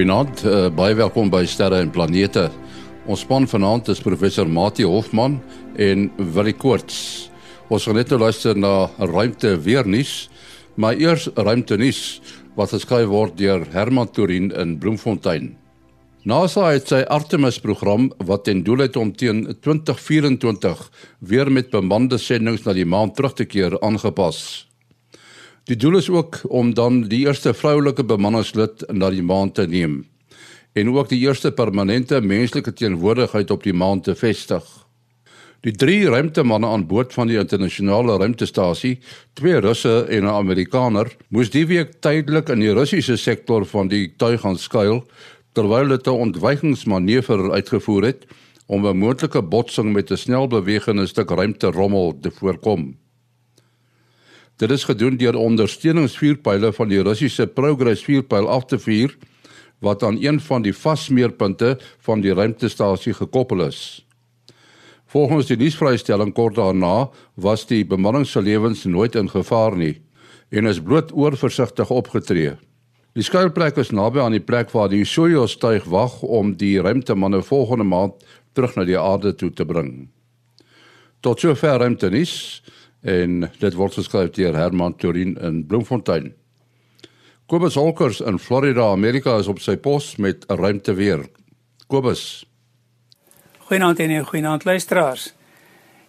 Goeienaand, uh, baie welkom by Sterre en Planete. Ons span vanaand is professor Mati Hofman en Willie Koorts. Ons gaan net nou luister na ruimte weer nuus, maar eers ruimte nuus wat geskryf word deur Herman Turin in Bloemfontein. NASA het sy Artemis-program wat ten doel het om teen 2024 weer met bemande sendinge na die maan terug te keer aangepas. Die doel is ook om dan die eerste vroulike bemanningslid na die maan te neem en ook die eerste permanente menslike teenwoordigheid op die maan te vestig. Die drie ruimtemanne aan boord van die internasionale ruimtestasie, twee Russe en 'n Amerikaner, moes die week tydelik in die Russiese sektor van die tuig gaan skuil terwyl hulle 'n ontwykingsmanoeuvre uitgevoer het om 'n moontlike botsing met 'n snel bewegende stuk ruimterommel te voorkom. Dit is gedoen deur ondersteuningsvuurpyle van die Russiese Progress vuurpyl af te vuur wat aan een van die vasmeerpunte van die ruimtestasie gekoppel is. Volgens die nuusvrystelling kort daarna was die bemanning se lewens nooit in gevaar nie en is bloot oorversigtig opgetree. Die skuilplek is naby aan die plek waar die Soyuz tuig wag om die ruimtemanne volgende maand terug na die aarde toe te bring. Tot sover ruimtenis en dit word geskryf deur Herman Turin in Bloemfontein. Kobus Holkers in Florida, Amerika is op sy pos met 'n ruimte weer. Kobus. Goeienaand en goeienaand luisteraars.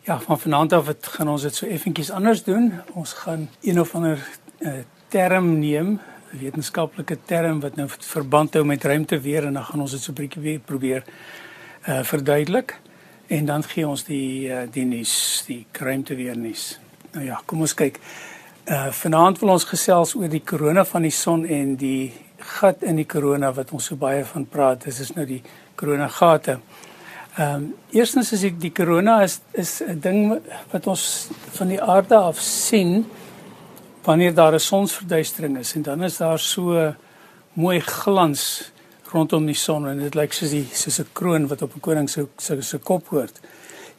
Ja, van vanaand af het, gaan ons dit so effentjies anders doen. Ons gaan een of ander uh, term neem, 'n wetenskaplike term wat nou verband hou met ruimte weer en dan gaan ons dit so 'n bietjie weer probeer uh verduidelik en dan gee ons die uh, die nuus, die ruimte weer nuus. Nou ja, kom ons kyk. Uh vanaand wil ons gesels oor die korona van die son en die gat in die korona wat ons so baie van praat. Dit is nou die korona gate. Ehm um, eerstens is die, die korona is is 'n ding wat ons van die aarde af sien wanneer daar 'n sonsverduistering is en dan is daar so mooi glans rondom die son en dit lyk soos die soos 'n kroon wat op 'n koning se se se kop hoort.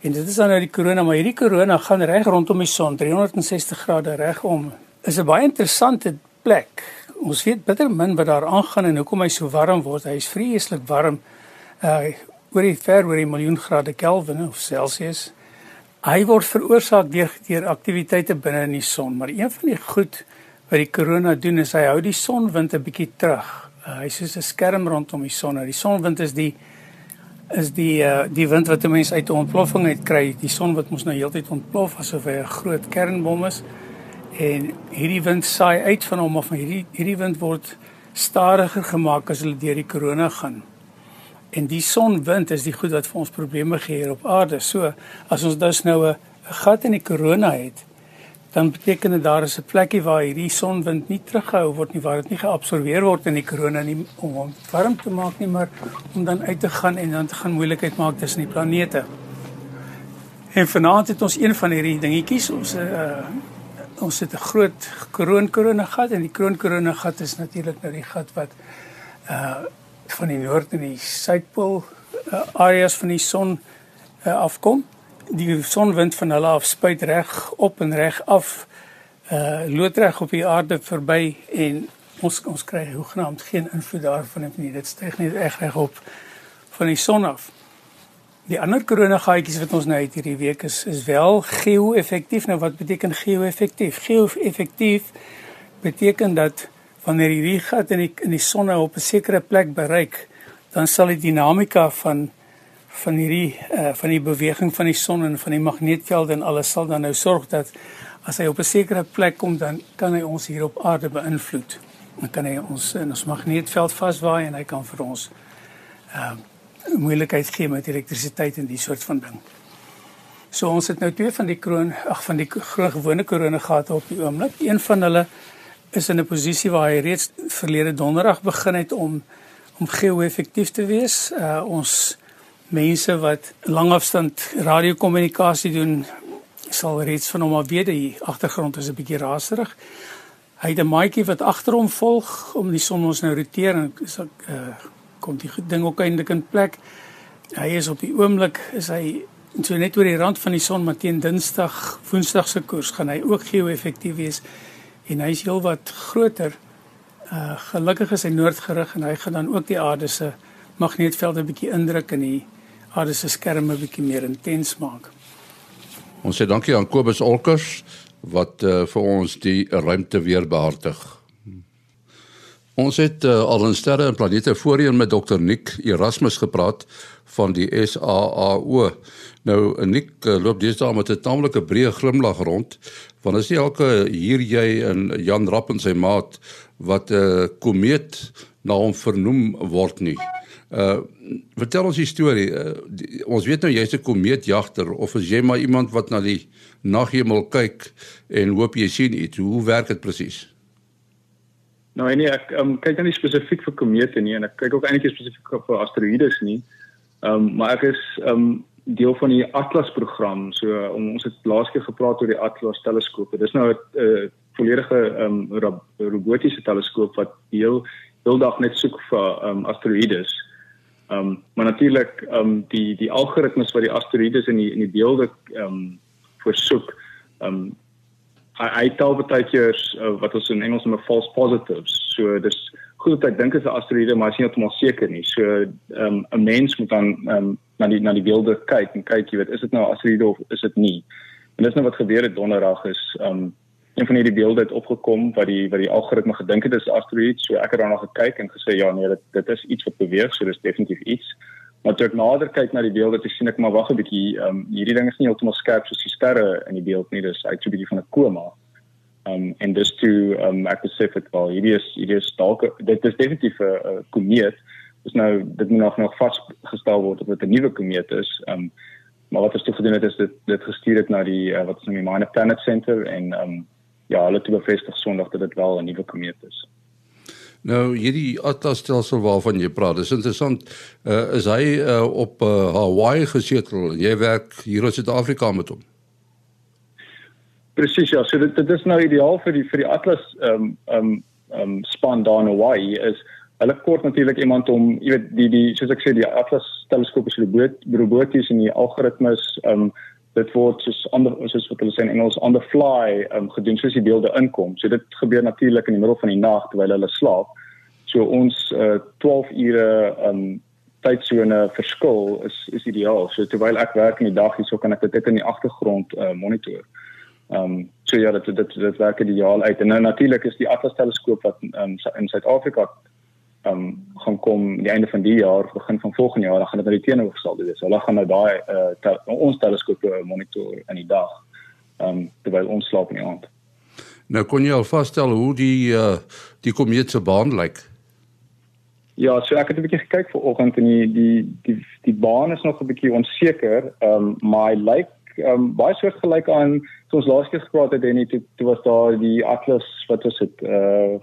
En dit is dan nou die korona, maar hierdie korona gaan reg rondom die son, 360 grade reg om. Is 'n baie interessante plek. Ons weet bitter min wat daar aangaan en hoekom hy so warm word. Hy is vreeslik warm. Uh oor die ver oor die miljoen grade Kelvin of Celsius. Hy word veroorsaak deur deur aktiwiteite binne in die son, maar een van die goed wat die korona doen is hy hou die sonwind 'n bietjie terug. Uh, hy soos 'n skerm rondom die son. Die sonwind is die is die uh, die wind wat 'n mens uit 'n ontploffing uit kry, die son wat mos nou heeltyd ontplof asof hy 'n groot kernbom is. En hierdie wind saai uit van hom of hierdie hierdie wind word stadiger gemaak as hulle deur die korona gaan. En die sonwind is die goed wat vir ons probleme gee hier op aarde. So as ons dus nou 'n gat in die korona het, dan beteken dit daar is 'n plekkie waar hierdie sonwind nie teruggehou word nie, waar dit nie geabsorbeer word in die korona nie om hom warm te maak nie, maar om dan uit te gaan en dan te gaan moeilikheid maak tussen die planete. En vanaand het ons een van hierdie dingetjies, ons uh ons het 'n groot kroonkorona gat en die kroonkorona gat is natuurlik nou die gat wat uh van die noord en die suidpool uh, areas van die son uh, afkom die sonwind van hulle af spuit reg op en reg af uh loodreg op die aarde verby en ons ons kry hoegenaamd geen invloed daarvan nie. Dit styg net reg reg op van die son af. Die ander koronagatjies wat ons nou uit hierdie week is is wel geo-effektief. Nou wat beteken geo-effektief? Geo-effektief beteken dat wanneer hierdie gat in die in die son nou op 'n sekere plek bereik dan sal die dinamika van van hierdie uh, van die beweging van die son en van die magneetveld en alles sal dan nou sorg dat as hy op 'n sekere plek kom dan kan hy ons hier op aarde beïnvloed. Dan kan hy ons in ons magneetveld vaswaai en hy kan vir ons uh, moeilikheid gee met elektrisiteit en die soort van ding. So ons het nou twee van die kroon ag van die groot gewone koronagate op die oomblik. Een van hulle is in 'n posisie waar hy reeds verlede donderdag begin het om om geo-effektief te wees. Uh ons mense wat langafstand radiokommunikasie doen sal reeds van hom af weet die agtergrond is 'n bietjie raserig. Hy het 'n maatjie wat agter hom volg om die son ons nou roteer en is ek uh, kom die ding ook eintlik in plek. Hy is op die oomblik is hy so net oor die rand van die son maar teen Dinsdag, Woensdag se koers gaan hy ook geo-effektief wees en hy is heelwat groter Uh gelukkig is hy noordgerig en hy gaan dan ook die aarde se magneetvelde bietjie indruk en die aarde se skerme bietjie meer intens maak. Ons sê dankie aan Kobus Olkers wat uh, vir ons die ruimte weer behartig. Ons het uh, al in sterre en planete voorheen met Dr. Nick Erasmus gepraat van die SAAO. Nou Nick uh, loop deesdae met 'n taamlike breë glimlag rond want as jy elke hier jy en Jan Rapp en sy maat wat 'n uh, komeet na hom vernoem word nie. Uh vertel ons die storie. Uh, die, ons weet nou jy's 'n komeetjagter of is jy maar iemand wat na die naghemel kyk en hoop jy sien iets? Hoe werk dit presies? Nou nee, ek um, kyk nie spesifiek vir komete nie en ek kyk ook eintlik spesifiek vir asteroïdes nie. Ehm um, maar ek is ehm um, deel van die Atlas program. So um, ons het laas keer gepraat oor die Atlas teleskoop. Dit is nou 'n uh, volledige ehm um, robotiese teleskoop wat heel heeldag net soek vir ehm um, asteroïdes. Ehm um, maar natuurlik ehm um, die die algoritmes wat die asteroïdes in die in die beelde ehm um, voorsoek ehm um, hy hy tel baie keer uh, wat ons in Engels noem false positives. So dis goed dat ek dink is 'n asteroïde maar is nie heeltemal seker nie. So ehm um, 'n mens moet dan ehm um, na die na die beelde kyk en kyk jy weet is dit nou 'n asteroïde of is dit nie. En dis nou wat gebeur het donderdag is ehm um, een van hierdie beelde het opgekom wat die wat die algoritme gedink het is 'n asteroïde. So ek het daarna gekyk en gesê ja nee, dit dit is iets wat beweeg, so dis definitief iets. Maar toe ek nader kyk na die beelde, toe sien ek maar wag 'n bietjie, ehm um, hierdie ding is nie heeltemal skerp soos die sterre in die beeld nie. Dis uit so 'n bietjie van 'n koma. Ehm um, en dis toe ehm um, ek besef het wel hierdie is hierdie is dalk dit is definitief 'n komeet. Dis nou dit moet nog nog vasgestel word of dit 'n nuwe komeet is. Ehm um, maar wat ons toe gedoen het is dit dit gestuur het na die uh, wat is nou die Minor Planet Center en ehm um, ja, hulle het bevestig Sondag dat dit wel 'n nuwe komeet is. Nou hierdie Atlas stelsel waarvan jy praat, is interessant. Uh, is hy uh, op uh, Hawaii gesetel en jy werk hier in Suid-Afrika met hom? Presies ja, so dit dit is nou ideaal vir die vir die Atlas ehm um, ehm um, ehm um, span daar in Hawaii is hulle kort natuurlik iemand om jy weet die die soos ek sê die Atlas teleskoop is roboties en die algoritmes ehm um, dit word soos ander soos wat hulle sê in Engels on the fly um, gedoen soos die beelde inkom. So dit gebeur natuurlik in die middel van die nag terwyl hulle slaap. So ons uh, 12 ure um tydsone verskil is is ideaal. So terwyl ek werk in die dag hierso kan ek dit in die agtergrond uh, monitor. Um so ja, dit dit dit werk ideaal uit. En nou natuurlik is die Atlas teleskoop wat um, in Suid-Afrika um gaan kom die einde van die jaar of begin van volgende jaar dan gaan dit nou die teenoorgestelde wees. Hulle gaan nou daai uh, tel, ons teleskoop monitor in die dag um terwyl ons slaap in die aand. Nou kon jy al vasstel hoe die uh, die komeet se baan lyk? Ja, so ek het 'n bietjie gekyk vanoggend en die die die die baan is nog 'n bietjie onseker. Um my lyk um baie soortgelyk aan toe ons laas keer gepraat het en dit toe was daar die Atlas wat was dit uh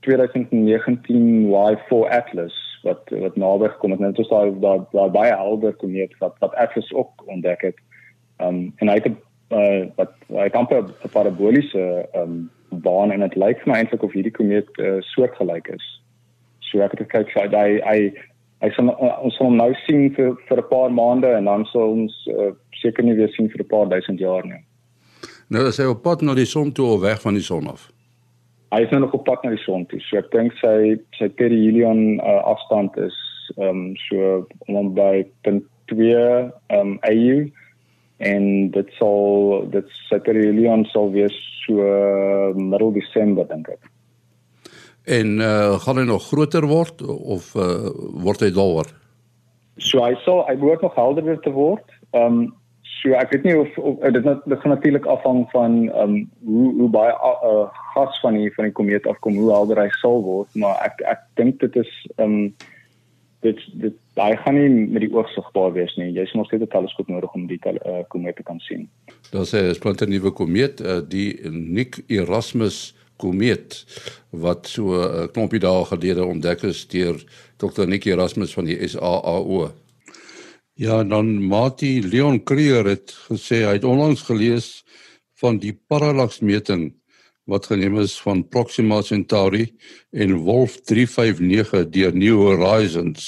2019 Y4 Atlas wat wat naby gekom het. Net ons daar daar daar baie helder komeet wat wat Atlas ook ontdek het. Um en hy het 'n uh, wat hy kan 'n paraboliese um baan en dit lyk vir my eintlik of hierdie komeet uh, soortgelyk is. So ek het gekyk sy hy hy hy sal uh, ons sal nou sien vir vir 'n paar maande en dan sal ons uh, seker nie weer sien vir 'n paar duisend jaar nie. Nou as hy op pad na die son toe of weg van die son af hy is nou nog op pad na die son toe. So ek dink sy sy perihelion uh, afstand is ehm um, so om by 0.2 ehm um, AU en dit sal dit sy perihelion sal wees so uh, middel Desember dink ek. En uh, gaan hy nog groter word of uh, word hy dolwer? So hy sal hy behoort nog helderder te word. Ehm um, So ek weet nie of, of dit net dit gaan natuurlik afhang van ehm um, hoe hoe baie uh, gas van die van die komeet afkom, hoe helder hy sal word, maar ek ek dink dit is ehm um, dit dit hy gaan nie met die oog sigbaar wees nie. Jy moet steeds 'n teleskoop nodig om die uh, komeet te kan sien. Daar sê is 'n nuwe komeet, uh, die Nick Erasmus komeet wat so 'n uh, klompie dae gelede ontdek is deur Dr. Nick Erasmus van die SAAO. Ja, dan Mati Leon Creer het gesê hy het onlangs gelees van die parallaksmeting wat geneem is van Proxima Centauri en Wolf 359 deur New Horizons.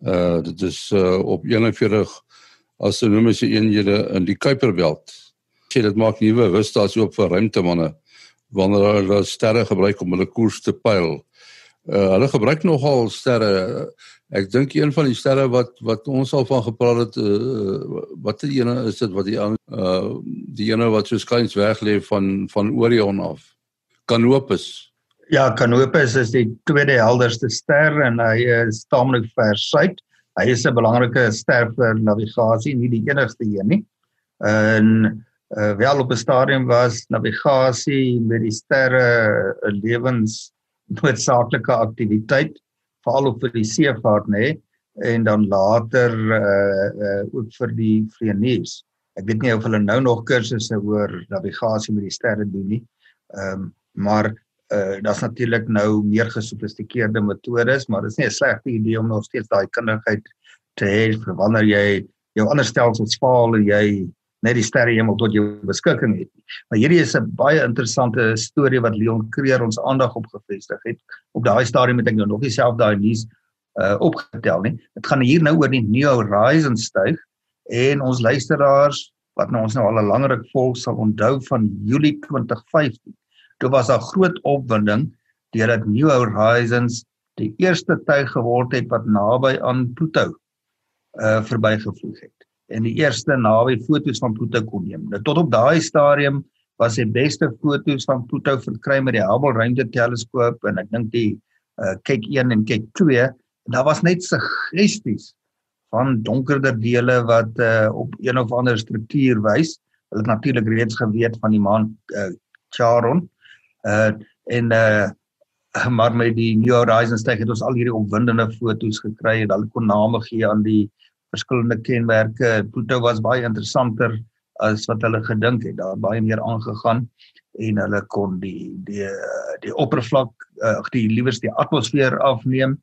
Uh dit is uh, op 41 astronomiese eenhede in die Kuiperbelt. Sê dit maak nuwe vistas oop vir ruimtemanne wanneer hulle sterre gebruik om hulle koers te pyl. Uh hulle gebruik nogal sterre. Ek dink een van die sterre wat wat ons al van gepraat het uh wat die ene is dit wat die uh die ene wat so skuins weg lê van van Orion af. Canopus. Ja, Canopus is die tweede helderste ster en hy is taamlik ver suid. Hy is 'n belangrike ster vir navigasie, nie die enigste een nie. En uh, wel op 'n stadium was navigasie met die sterre 'n lewens noodsaaklike aktiwiteit veral op vir die seevaart nê en dan later uh, uh ook vir die vlieëniers. Ek weet nie of hulle nou nog kursusse oor navigasie met die sterre doen nie. Ehm um, maar uh daar's natuurlik nou meer gesofistikeerde metodes, maar dit is nie 'n slegte idee om nog steeds daai kundigheid te hê vir wanneer jy jou ander stelsels faal en jy net die sterre hemel tot jou beskikking het nie. Maar hierdie is 'n baie interessante storie wat Leon Creer ons aandag op gevestig het. Op daai stadium het ek nou nog nie self daai nuus uh opgetel nie. Dit gaan hier nou oor die New Horizons styg en ons luisteraars wat nou ons nou al 'n langerik volg sal onthou van Julie 2015. Toe was daar groot opwinding deurdat New Horizons die eerste tuig geword het wat naby aan Pluto uh verbygevlieg het en die eerste naby foto's van Pluto kon neem. Nou tot op daai stadium was die beste foto's van Pluto verkry met die Hubble ruimteteleskoop en ek dink die uh, kyk 1 en kyk 2 en daar was net suggesties van donkerder dele wat uh, op een of ander struktuur wys. Hulle het natuurlik reeds geweet van die maan uh, Charon. Uh en uh maar met die New Horizons tyd het ons al hierdie opwindende foto's gekry en hulle kon name gee aan die verskillende kenmerke. Pluto was baie interessanter as wat hulle gedink het. Daar baie meer aangegaan en hulle kon die die die oppervlak uh, die liewers die atmosfeer afneem.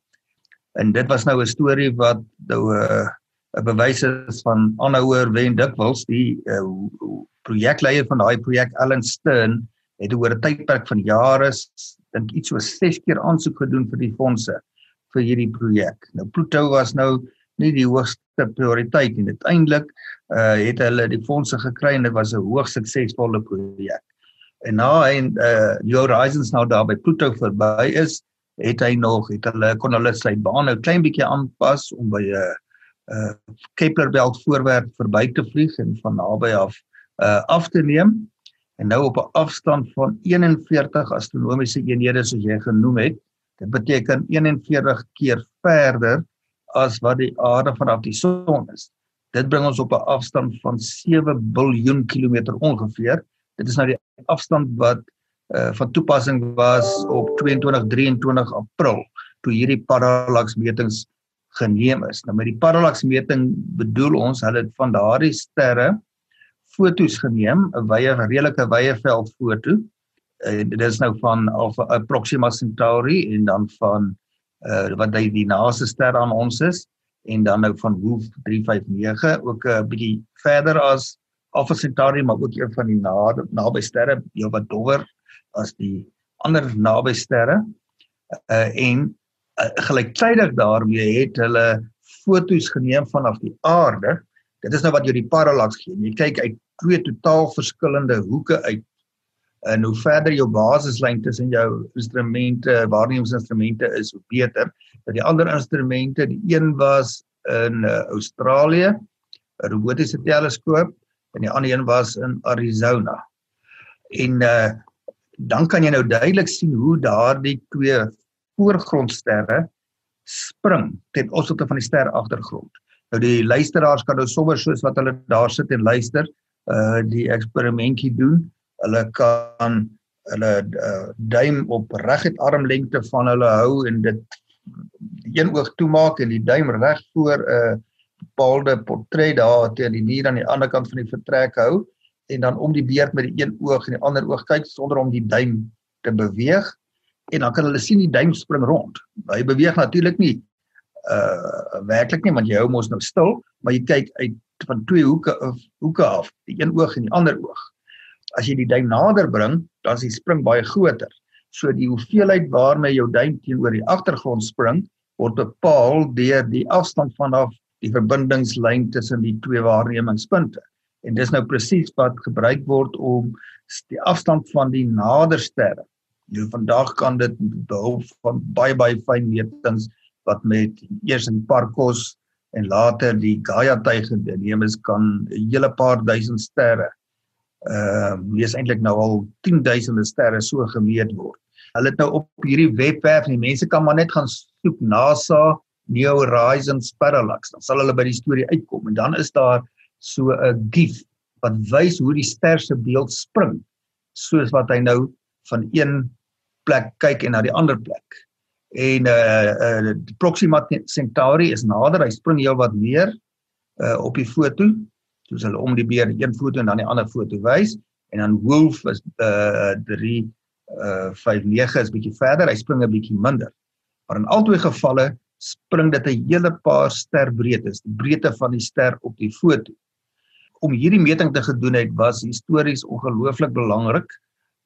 En dit was nou 'n storie wat nou eh, 'n uh, bewys is van aanhouer wen dikwels die uh, projekleier van daai projek Alan Stern het oor 'n tydperk van jare dink iets so 6 keer aansoek gedoen vir die fondse vir hierdie projek. Nou Pluto was nou nie die hoogste prioriteit nie. Uiteindelik uh het hulle die fondse gekry en dit was 'n hoogs suksesvolle projek. En nou en uh New Horizons nou daar by Pluto verby is, het hy nog het hulle kon hulle sy baan nou klein bietjie aanpas om by 'n uh, uh Kepler belt voorwerp verby te vlieg en van naby af uh af te neem. En nou op 'n afstand van 41 astronomiese eenhede soos jy genoem het. Dit beteken 41 keer verder as wat die aarde vanaf die son is. Dit bring ons op 'n afstand van 7 biljoen kilometer ongeveer. Dit is nou die afstand wat uh, van toepassing was op 22 23 April toe hierdie parallaksmetings geneem is. Nou met die parallaksmeting bedoel ons hulle het van daardie sterre fotos geneem, 'n wye redelike wye veld foto. Uh, dit is nou van Alpha Proxima Centauri en dan van uh wat hy die naaste ster aan ons is en dan nou van Wolf 359 ook 'n uh, bietjie verder as Alpha Centauri maar ook een van die naby sterre heel wat dowwer as die ander naby sterre. Uh en uh, gelyktydig daarmee het hulle fotos geneem vanaf die aarde. Dit is nou wat jy die parallax gee. Jy kyk uit twee totaal verskillende hoeke uit en hoe verder jou basislyn tussen jou instrumente, waarnemingsinstrumente is, hoe beter. Dat die ander instrumente, die een was in uh, Australië, 'n robotiese teleskoop en die ander een was in Arizona. En uh dan kan jy nou duidelik sien hoe daardie twee voorgrondsterre spring ten opsigte van die ster agtergrond. Nou die luisteraars kan nou sommer soos wat hulle daar sit en luister, uh die eksperimentjie doen hulle kan hulle uh, duim op reguit armlengte van hulle hou en dit een oog toemaak en die duim reg voor 'n uh, bepaalde portret daar teen die muur aan die ander kant van die vertrek hou en dan om die beurt met die een oog en die ander oog kyk sonder om die duim te beweeg en dan kan hulle sien die duim spring rond. Hy beweeg natuurlik nie uh werklik nie want jy hom mos nou stil, maar jy kyk uit van twee hoeke of hoeke af, die een oog en die ander oog as jy die duim nader bring, dan is die spring baie groter. So die hoeveelheid waarmee jou duim teenoor die agtergrond spring, word bepaal deur die afstand vanaf die verbindingslyn tussen die twee waarnemingspunte. En dis nou presies wat gebruik word om die afstand van die nader sterre. Nou vandag kan dit behulp van baie baie fyn metings wat met eers in Parkos en later die Gaia tuig geneem is kan 'n hele paar duisend sterre uh wees eintlik nou al 10000de sterre so gemeet word. Hulle het nou op hierdie webwerf, die mense kan maar net gaan soek NASA New Horizons Parallax, dan sal hulle by die storie uitkom en dan is daar so 'n gif wat wys hoe die ster se beeld spring soos wat hy nou van een plek kyk en na die ander plek. En uh uh Proxima Centauri is nader, hy spring heel wat meer uh op die foto. Soos hulle om die beer een foto en dan die ander foto wys en dan Wolf is uh 3 uh 59 is bietjie verder, hy spring 'n bietjie minder. Maar in albei gevalle spring dit 'n hele paar sterbreedtes, die breedte van die ster op die foto. Om hierdie meting te gedoen het was histories ongelooflik belangrik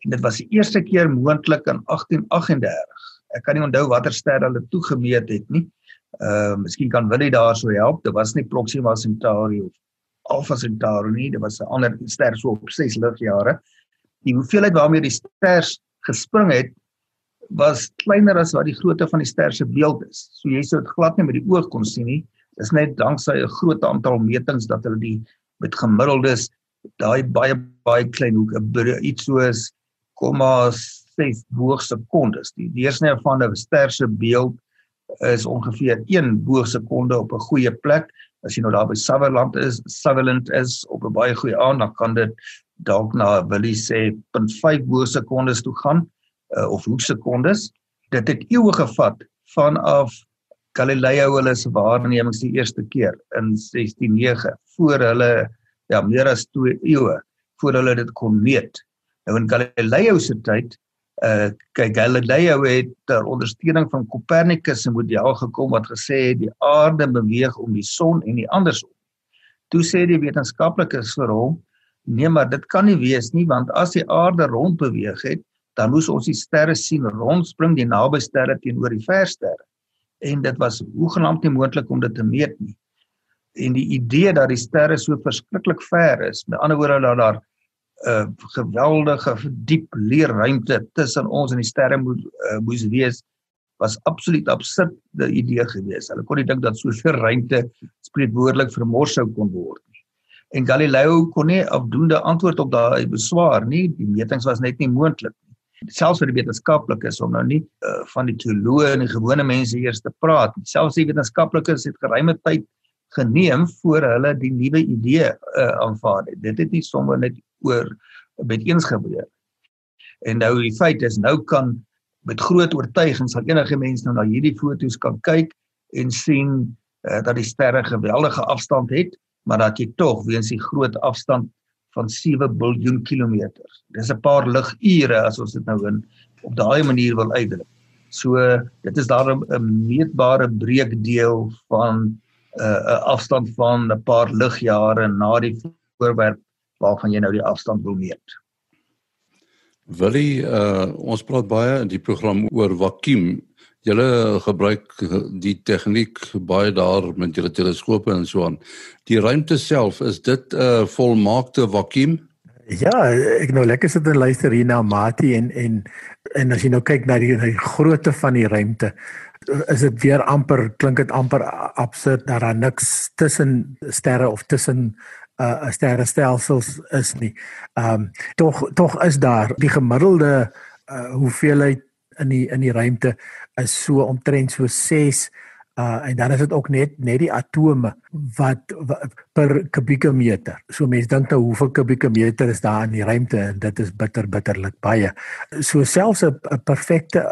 en dit was die eerste keer moontlik in 1838. Ek kan nie onthou watter ster hulle toegemeet het nie. Uh, miskien kan Willie daarso help. Dit was nie Proxima Centauri of Alpha Centauri nie, dit was 'n ander ster so op 6 ligjare. Die hoeveelheid waarmee die ster gespring het was kleiner as wat die grootte van die ster se beeld is. So jy sou dit glad nie met die oog kon sien nie. Dis net danksy 'n groot aantal metings dat hulle die met gemiddeldes daai baie baie klein hoek iets soos 0,6 boogsekondes. Die deursnee van 'n ster se beeld is ongeveer 1 boogsekonde op 'n goeie plek. As jy nou daar by Sutherland is, Sutherland is op 'n baie goeie aand, dan kan dit dalk na wil jy sê 0.5 boogsekondes toe gaan uh, of hoeksekondes. Dit het eeue gevat vanaf Galileo hulle se waarnemings die eerste keer in 169 voor hulle ja meer as 2 eeue voor hulle dit kon meet. Nou in Galileo se tyd uh kyk Galileo het ter ondersteuning van Copernicus se model gekom wat gesê het die aarde beweeg om die son en nie andersom. Toe sê die wetenskaplikes vir hom nee maar dit kan nie wees nie want as die aarde rond beweeg het dan moes ons die sterre sien rondspring die naby sterre teenoor die ver sterre. En dit was hoegenaamd nie moontlik om dit te meet nie. En die idee dat die sterre so verskriklik ver is, met ander woorde dat daar 'n uh, geweldige diep leerruimte tussen ons en die sterre moet uh, moes wees, was absoluut absurde idee geweest. Hulle kon nie dink dat soveel ruimte spreekwoordelik vermors sou kon word nie. En Galileo kon nie afdoende antwoord op daai beswaar nie. Die metings was net nie moontlik nie selfs vir die wetenskaplikes om nou nie uh, van die teoloë en die gewone mense eers te praat. Selfs die wetenskaplikes het geruime tyd geneem voor hulle die nuwe idee uh, aanvaar het. Dit het nie sommer net oor met eens gebeur. En nou die feit is nou kan met groot oortuiging sal enige mens nou na hierdie foto's kan kyk en sien uh, dat die sterre geweldige afstand het, maar dat jy tog weens die groot afstand van 7 biljoen kilometers. Dis 'n paar ligure as ons dit nou in op daai manier wil uitdruk. So dit is daar 'n meetbare breekdeel van 'n uh, afstand van 'n paar ligjare na die voorwerp waarvan jy nou die afstand wil meet. Willie, uh, ons praat baie in die program oor vakuum Julle gebruik die tegniek baie daar met julle teleskope en so aan. Die ruimte self, is dit 'n uh, volmaakte vakuum? Ja, ek nou lekker sit en luister hier na Mati en en en as jy nou kyk na die, na die grootte van die ruimte, is dit weer amper klink dit amper absurd dat daar niks tussen sterre of tussen uh sterrestelsels is nie. Ehm um, tog tog is daar die gemiddelde uh hoeveelheid in die in die ruimte is so omtrent so 6 uh en dan is dit ook net net die atome wat, wat per kubieke meter. So mense dink nou hoeveel kubieke meter is daar in die ruimte en dit is bitter bitterlik baie. So selfs 'n perfekte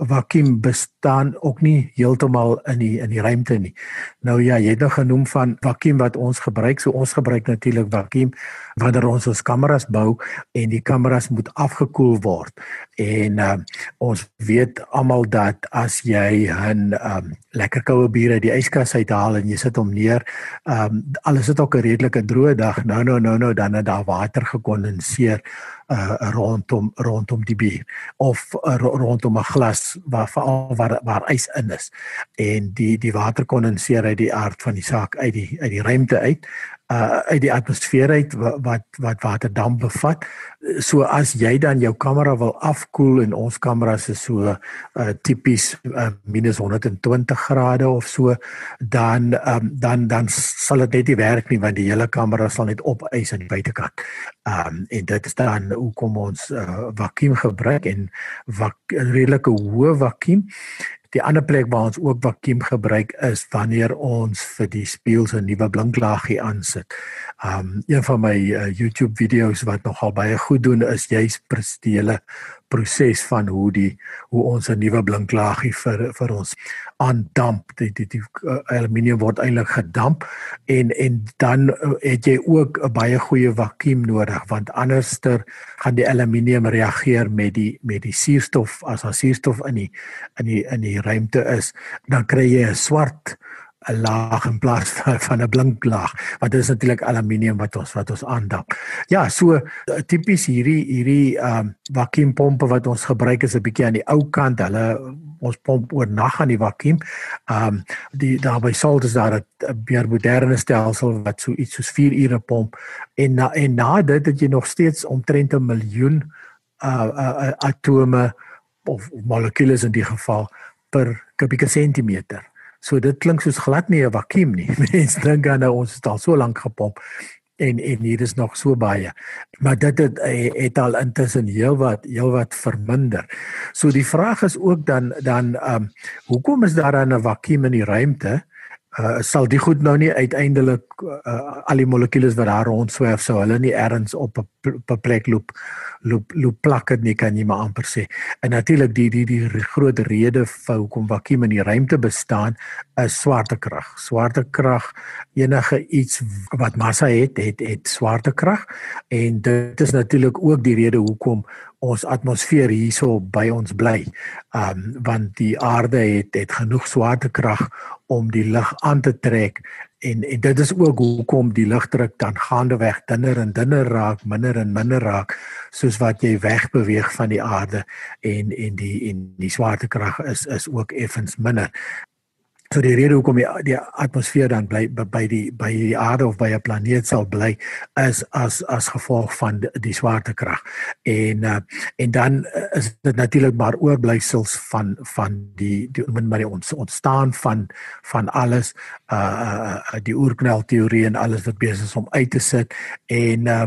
vakuum bestaan ook nie heeltemal in die in die ruimte nie. Nou ja, jy het nou genoem van vakuum wat ons gebruik. So ons gebruik natuurlik vakuum wanneer ons ons kameras bou en die kameras moet afgekoel word. En uh, ons weet almal dat as jy 'n um, lekker koue bier uit die yskas uithaal en jy sit hom neer ehm um, alles het ook 'n redelike droë dag. Nou nou nou nou dan het daar water gekondenseer uh rondom rondom die bier of uh, rondom 'n glas waar veral waar waar ys in is. En die die water kondenseer uit die aard van die saak uit die uit die ruimte uit uh uit die atmosfeer uit wat wat waterdamp bevat. So as jy dan jou kamera wil afkoel en ons kameras is so uh tipies uh, minus 120 grade of so dan um, dan dan sal dit net nie werk nie want die hele kamera sal net opeis aan die buitekant. Um en dit is dan hoekom ons uh, vakuum gebruik en vak, redelike hoë vakuum Die ander plek waar ons ook vakuum gebruik is wanneer ons vir die spieëls 'n nuwe blinklaagie aansit. Um een van my uh, YouTube video's wat nogal baie goed doen is juis presiele proses van hoe die hoe ons 'n nuwe blinklaagie vir vir ons aandamp. Die die, die uh, aluminium word eintlik gedamp en en dan uh, het jy ook 'n baie goeie vakuum nodig want anderster gaan die aluminium reageer met die met die suurstof as daar suurstof in die in die in die ruimte is, dan kry jy 'n swart 'n laag in plaas van, 'n blink laag want dit is natuurlik aluminium wat ons wat ons aandamp. Ja, so eh, tipies hierdie hierdie ehm um, vakuumpompe wat ons gebruik is 'n bietjie aan die ou kant. Hulle ons pomp oor nag aan die vakuum. Ehm um, die daar by Salt is daar 'n meer moderne stelsel wat so iets soos 4 ure pomp en na, en na dit het jy nog steeds omtrent 'n miljoen uh, uh, atome of molekules in die geval per kubieke sentimeter. So dit klink soos glad nie 'n vakuum nie. Mense dink dan nou ons het al so lank gepomp en en hier is nog so baie. Maar dit het het al intussen heelwat heelwat verminder. So die vraag is ook dan dan ehm um, hoekom is daar dan 'n vakuum in die ruimte? Uh, sal die goed nou nie uiteindelik uh, al die molekules wat daar rond swerf sou hulle nie ergens op 'n plek loop loop loop plak dit nie kan jy maar amper sê. En natuurlik die die die groot rede vir hoekom vakuum in die ruimte bestaan is swaartekrag. Swaartekrag enige iets wat massa het, het het swaartekrag en dit is natuurlik ook die rede hoekom ons atmosfeer hierso by ons bly. Um want die aarde het het genoeg swaartekrag om die lug aan te trek en en dit is ook hoekom die lugdruk dan gaandeweg dunner en dunner raak, minder en minder raak soos wat jy wegbeweeg van die aarde en en die en die swaartekrag is is ook effens minder. So die rede hoekom die, die atmosfeer dan bly by die by die aarde of by 'n planeet sal bly is as as gevolg van die, die swaartekrag. En uh, en dan is dit natuurlik maar oorblyfsels van van die die maar die ons ontstaan van van alles uh die oerknal teorie en alles wat besig is om uit te sit en uh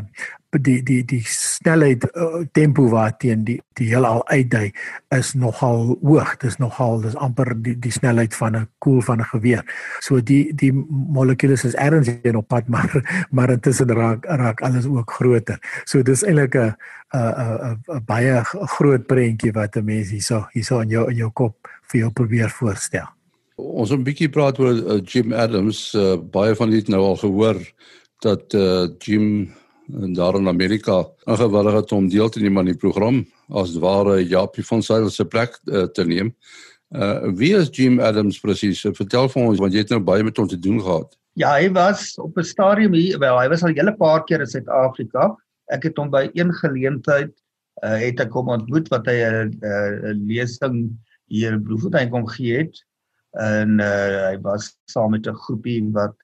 die die die snelheid uh, tempo waarteen die die heelal uitdui is nogal hoog. Dis nogal dis amper die die snelheid van 'n koel van 'n geweer. So die die molekules is erns in op pad maar maar intussen raak raak alles ook groter. So dis eintlik 'n 'n 'n baie groot prentjie wat 'n mens hierso hierso in jou in jou kop vir jou probeer voorstel. Ons 'n bietjie praat oor uh, Jim Adams. Uh, baie van dit nou al gehoor dat uh, Jim en daar in Amerika ingewillig het om deel te neem aan die program as ware Japie van Sail se plek uh, te neem. Uh wie is Jim Adams presies? Vertel vir ons want jy het nou baie met hom te doen gehad. Ja, hy was op 'n stadium hier, wel, hy was al 'n hele paar keer in Suid-Afrika. Ek het hom by een geleentheid uh het ek hom ontmoet wat hy 'n uh, lesing hier in Bloemfontein kom gee het. En uh hy was saam met 'n groepie wat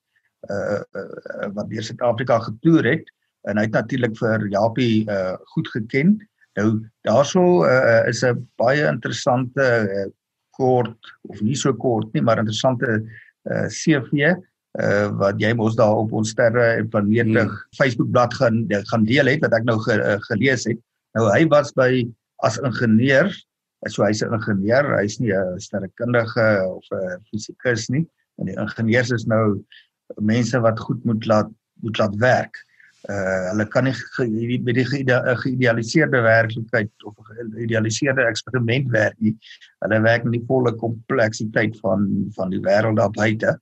uh, uh wat deur Suid-Afrika getoer het en hy het natuurlik vir Japie uh goed geken. Nou daarso uh, is 'n baie interessante uh, kort of nie so kort nie, maar interessante uh CV uh wat jy mos daar op ons sterre en planete hmm. Facebook bladsy gaan gaan deel het wat ek nou ge, uh, gelees het. Nou hy was by as ingenieur, so hy's 'n ingenieur, hy's nie 'n sterrekundige of 'n fisikus nie. En die ingenieurs is nou mense wat goed moet laat moet laat werk uh hulle kan nie met die geïdealiseerde werklikheid of 'n geïdealiseerde eksperiment werk nie. Hulle werk met die volle kompleksiteit van van die wêreld daar buite.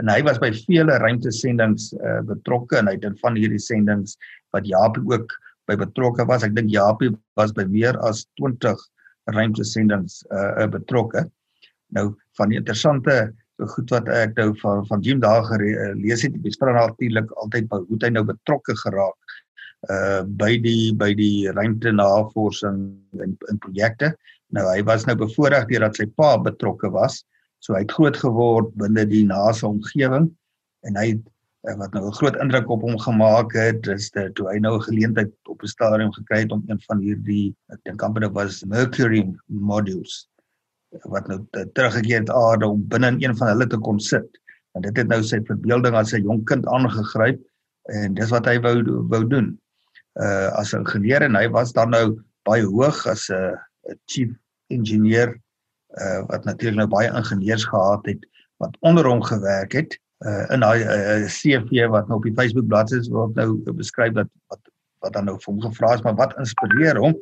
En hy was by vele ruimtesendings uh betrokke en hy het van hierdie sendings wat Japie ook by betrokke was. Ek dink Japie was by meer as 20 ruimtesendings uh betrokke. Nou van die interessante goed wat ek nou van van Jim daar gelees het, dis vir natuurlik altyd by hoe hy nou betrokke geraak uh by die by die ruimtenavorsing en in projekte. Nou hy was nou bevoorreg deurdat sy pa betrokke was. So hy het groot geword binne die NASA omgewing en hy het uh, wat nou 'n groot indruk op hom gemaak het is dat toe hy nou 'n geleentheid op 'n stadium gekry het om een van hierdie ek dink amper dit was Mercury modules wat nou teruggekeer het aarde om binne in een van hulle te kon sit. En dit het nou sy verbeelding as 'n jong kind aangegryp en dis wat hy wou wou doen. Uh as 'n ingenieur en hy was dan nou baie hoog as 'n chief ingenieur uh wat natuurlik nou baie ingenieurs gehad het wat onder hom gewerk het uh in daai uh, CV wat nou op die Facebook bladsy is word nou beskryf dat wat wat dan nou vir hom gevra is maar wat inspireer hom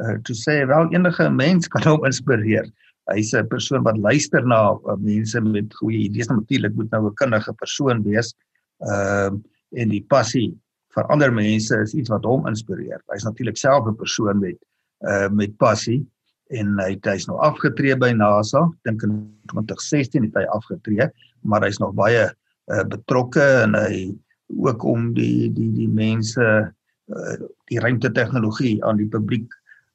uh to say wel enige mens kan hom inspireer hy's 'n persoon wat luister na uh, mense met goeie idees natuurlik moet nou 'n kundige persoon wees ehm uh, en die passie vir ander mense is iets wat hom inspireer. Hy's natuurlik self 'n persoon met uh met passie en hy hy's nou afgetree by NASA dink in 2016 het hy afgetree maar hy's nog baie uh, betrokke en hy ook om die die die mense uh, die ruimte tegnologie aan die publiek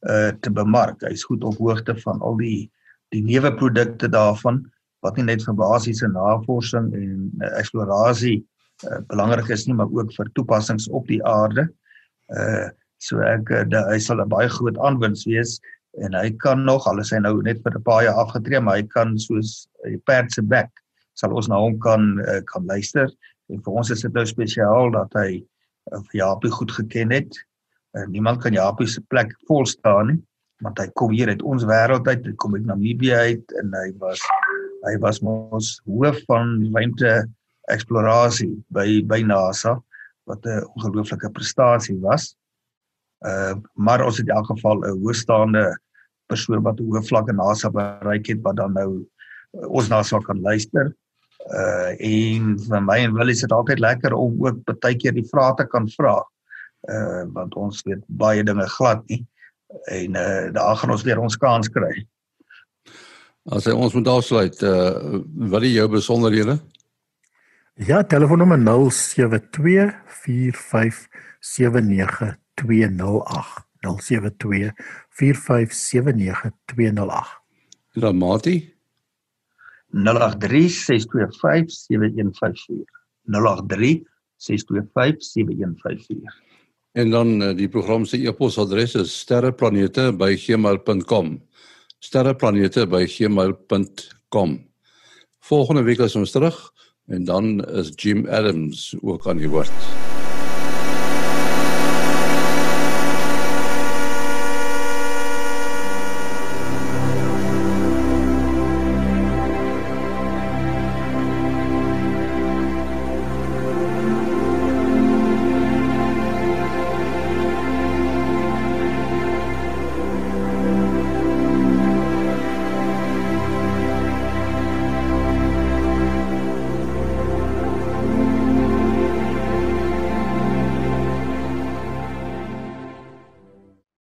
uh, te bemark. Hy's goed op hoogte van al die die nuwe produkte daarvan wat nie net vir basiese navorsing en uh, eksplorasie uh, belangrik is nie maar ook vir toepassings op die aarde. Uh so ek uh, hy sal 'n baie groot aanwinst wees en hy kan nog al is hy nou net vir 'n paar jaar afgetree maar hy kan soos 'n perd se bek sal ons na hom kan uh, kan luister en vir ons is dit nou spesiaal dat hy uh, Japie goed geken het. Uh, niemand kan Japie se plek vol staan nie want hy kom hier uit ons wêreld uit, hy kom uit Namibië uit en hy was hy was mos hoof van ruimte eksplorasie by by NASA wat 'n ongelooflike prestasie was. Uh maar ons het in elk geval 'n hoëstaande persoon wat hoë vlakke NASA bereik het wat dan nou uh, ons NASA kan luister. Uh en vir my en Willie is dit altyd lekker om ook baie keer die vrae te kan vra. Uh want ons weet baie dinge glad nie en uh, daar gaan ons weer ons kans kry. As hy ons moet afsluit, uh wat is jou besonderhede? Ja, telefoonnommer 0724579208. 0724579208. Dan Mati 0836257154. 0836257154. En dan uh, die program se e-posadres is sterreplanete@gmail.com. sterreplanete@gmail.com. Volgende week is ons terug en dan is Jim Adams ook aan die woord.